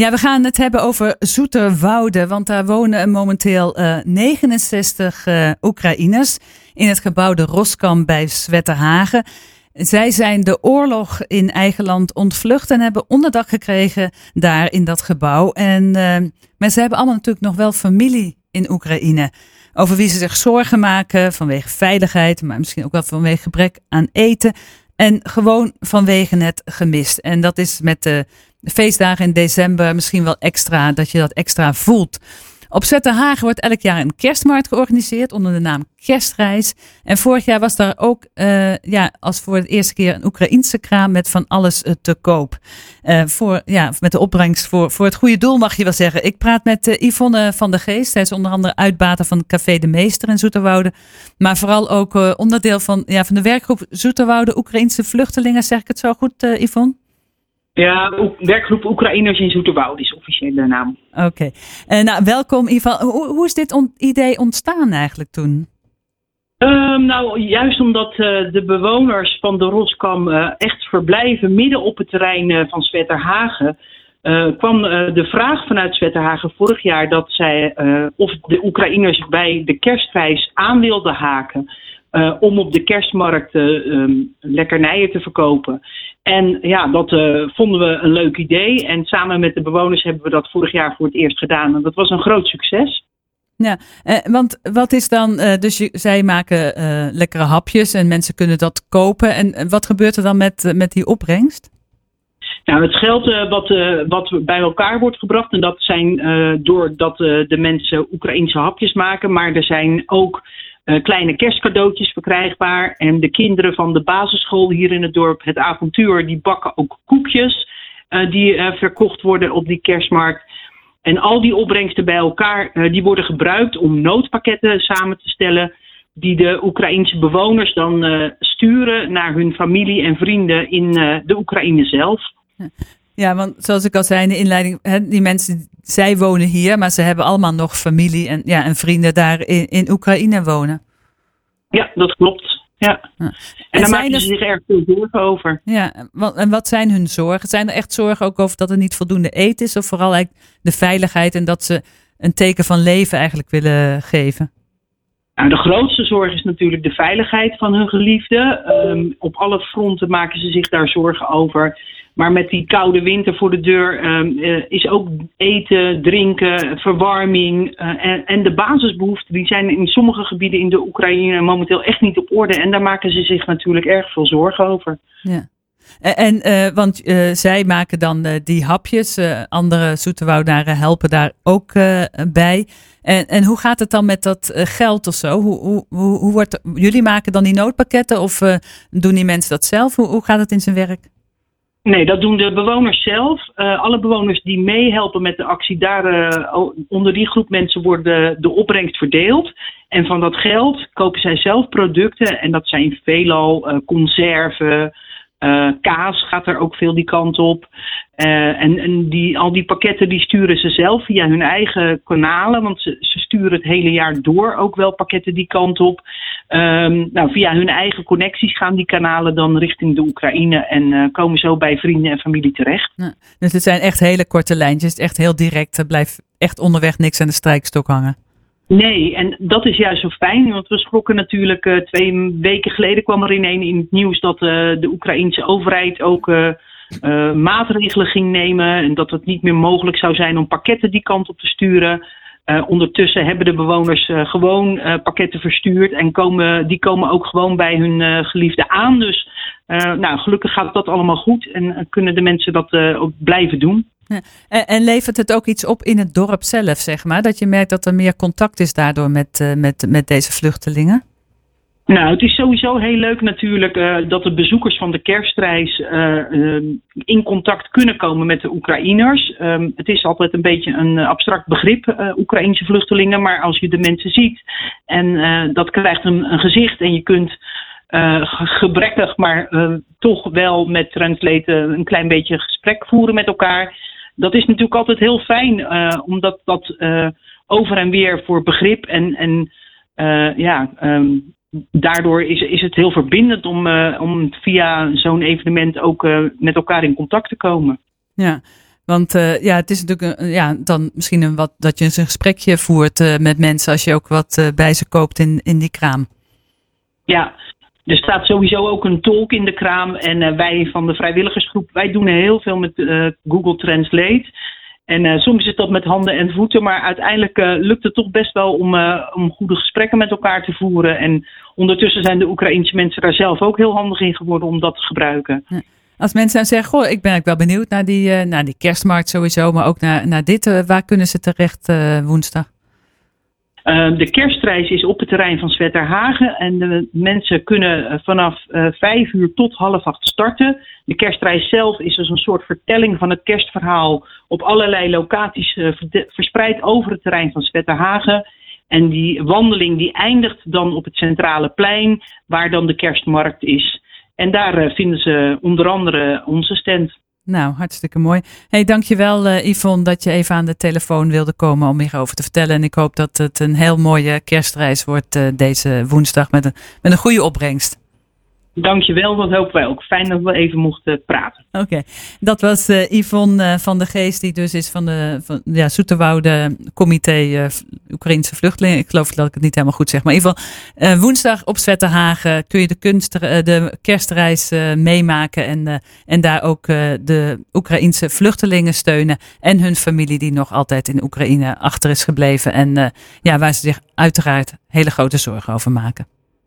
Ja, we gaan het hebben over Zoeterwoude, want daar wonen momenteel uh, 69 uh, Oekraïners in het gebouw de Roskam bij Zwetterhagen. Zij zijn de oorlog in eigen land ontvlucht en hebben onderdak gekregen daar in dat gebouw. En, uh, maar ze hebben allemaal natuurlijk nog wel familie in Oekraïne. Over wie ze zich zorgen maken vanwege veiligheid, maar misschien ook wel vanwege gebrek aan eten. En gewoon vanwege het gemist. En dat is met de feestdagen in december misschien wel extra, dat je dat extra voelt. Op Zetterhagen wordt elk jaar een kerstmarkt georganiseerd onder de naam Kerstreis. En vorig jaar was daar ook, uh, ja, als voor de eerste keer een Oekraïense kraam met van alles uh, te koop. Uh, voor, ja, met de opbrengst voor, voor het goede doel mag je wel zeggen. Ik praat met Yvonne van der Geest. Zij is onder andere uitbater van Café de Meester in Zoeterwoude. Maar vooral ook onderdeel van, ja, van de werkgroep Zoeterwoude Oekraïense vluchtelingen. Zeg ik het zo goed, Yvonne? Ja, werkgroep Oekraïners in Zoeterwoude is officiële naam. Oké. Okay. Uh, nou, welkom Ivan. Hoe, hoe is dit idee ontstaan eigenlijk toen? Um, nou, juist omdat uh, de bewoners van de Roskam uh, echt verblijven midden op het terrein van Zwetterhagen, kwam de vraag vanuit Zwetterhagen vorig jaar dat zij of de Oekraïners bij de kerstreis aan wilden haken. Uh, om op de kerstmarkt uh, um, lekkernijen te verkopen. En ja, dat uh, vonden we een leuk idee. En samen met de bewoners hebben we dat vorig jaar voor het eerst gedaan. En dat was een groot succes. Ja, want wat is dan, dus je, zij maken lekkere hapjes en mensen kunnen dat kopen. En wat gebeurt er dan met, met die opbrengst? Nou, het geld uh, wat, uh, wat bij elkaar wordt gebracht, en dat zijn uh, doordat de mensen Oekraïnse hapjes maken, maar er zijn ook uh, kleine kerstcadeautjes verkrijgbaar. En de kinderen van de basisschool hier in het dorp, het avontuur, die bakken ook koekjes uh, die uh, verkocht worden op die kerstmarkt. En al die opbrengsten bij elkaar, die worden gebruikt om noodpakketten samen te stellen. Die de Oekraïense bewoners dan sturen naar hun familie en vrienden in de Oekraïne zelf. Ja, want zoals ik al zei in de inleiding, hè, die mensen, zij wonen hier, maar ze hebben allemaal nog familie en, ja, en vrienden daar in, in Oekraïne wonen. Ja, dat klopt. Ja. En, en daar maken ze zich erg veel zorgen over. Ja, en wat zijn hun zorgen? Zijn er echt zorgen ook over dat er niet voldoende eten is? Of vooral eigenlijk de veiligheid en dat ze een teken van leven eigenlijk willen geven? Nou, de grootste zorg is natuurlijk de veiligheid van hun geliefden. Um, op alle fronten maken ze zich daar zorgen over. Maar met die koude winter voor de deur um, uh, is ook eten, drinken, verwarming uh, en, de basisbehoeften die zijn in sommige gebieden in de Oekraïne momenteel echt niet op orde. En daar maken ze zich natuurlijk erg veel zorgen over. Ja. En, uh, want zij maken dan die hapjes, andere zoeterwoudaren helpen daar ook bij. En, en hoe gaat het dan met dat geld of zo? Hoe, hoe, hoe wordt, jullie maken dan die noodpakketten of doen die mensen dat zelf? Hoe, hoe gaat het in zijn werk? Nee, dat doen de bewoners zelf. Uh, alle bewoners die meehelpen met de actie, daar uh, onder die groep mensen worden de opbrengst verdeeld. En van dat geld kopen zij zelf producten. En dat zijn veelal uh, conserven, kaas gaat er ook veel die kant op. en en die, al die pakketten die sturen ze zelf via hun eigen kanalen. Want ze, ze sturen het hele jaar door ook wel pakketten die kant op. Um, nou, via hun eigen connecties gaan die kanalen dan richting de Oekraïne en uh, komen zo bij vrienden en familie terecht. Dus het zijn echt hele korte lijntjes, echt heel direct. Er blijft echt onderweg niks aan de strijkstok hangen. Nee, en dat is juist zo fijn, want we schrokken natuurlijk uh, twee weken geleden kwam er ineen in het nieuws dat uh, de Oekraïense overheid ook maatregelen ging nemen en dat het niet meer mogelijk zou zijn om pakketten die kant op te sturen. Ondertussen hebben de bewoners gewoon pakketten verstuurd en komen, die komen ook gewoon bij hun geliefde aan. Dus nou, gelukkig gaat dat allemaal goed en kunnen de mensen dat ook blijven doen. En, en, levert het ook iets op in het dorp zelf, zeg maar? Dat je merkt dat er meer contact is daardoor met, met, met deze vluchtelingen? Nou, het is sowieso heel leuk natuurlijk uh, dat de bezoekers van de kerstreis uh, uh, in contact kunnen komen met de Oekraïners. Um, het is altijd een beetje een abstract begrip, Oekraïnse vluchtelingen. Maar als je de mensen ziet en dat krijgt een, een, gezicht en je kunt gebrekkig, maar toch wel met translate een klein beetje gesprek voeren met elkaar. Dat is natuurlijk altijd heel fijn, omdat dat over en weer voor begrip en, en ja, um, daardoor is, is het heel verbindend om, om via zo'n evenement ook met elkaar in contact te komen. Ja, Want ja, het is natuurlijk een, ja, dan misschien een wat dat je een gesprekje voert met mensen als je ook wat bij ze koopt in, in die kraam. Ja, er staat sowieso ook een tolk in de kraam. En wij van de vrijwilligersgroep, wij doen heel veel met Google Translate. En uh, soms is dat met handen en voeten, maar uiteindelijk lukt het toch best wel om, om goede gesprekken met elkaar te voeren. En ondertussen zijn de Oekraïnse mensen daar zelf ook heel handig in geworden om dat te gebruiken. Als mensen dan zeggen, goh, ik ben eigenlijk wel benieuwd naar die, naar die kerstmarkt sowieso, maar ook naar, naar dit, waar kunnen ze terecht woensdag? Ehm, de kerstreis is op het terrein van Zwetterhagen en de mensen kunnen eh, vanaf uh, vijf uur tot half acht starten. De kerstreis zelf is dus een soort vertelling van het kerstverhaal op allerlei locaties uh, verspreid over het terrein van Zwetterhagen. En die wandeling die eindigt dan op het centrale plein, waar dan de kerstmarkt is. En daar vinden ze onder andere onze stand. Nou, hartstikke mooi. Hey, dankjewel uh, Yvonne dat je even aan de telefoon wilde komen om hierover te vertellen. En ik hoop dat het een heel mooie kerstreis wordt uh, deze woensdag met een, met een goede opbrengst. Dankjewel, dat hopen wij ook. Fijn dat we even mochten praten. Oké, dat was uh, Yvonne uh, van de Geest, die dus is van de van, ja, Zoeterwoude Comité uh, Oekraïnse Vluchtelingen. Ik geloof dat ik het niet helemaal goed zeg. Maar in ieder geval, woensdag op Zwetterhagen kun je de, kunst, de kerstreis meemaken. En, en daar ook de Oekraïense vluchtelingen steunen. En hun familie die nog altijd in Oekraïne achter is gebleven. En ja, waar ze zich uiteraard hele grote zorgen over maken.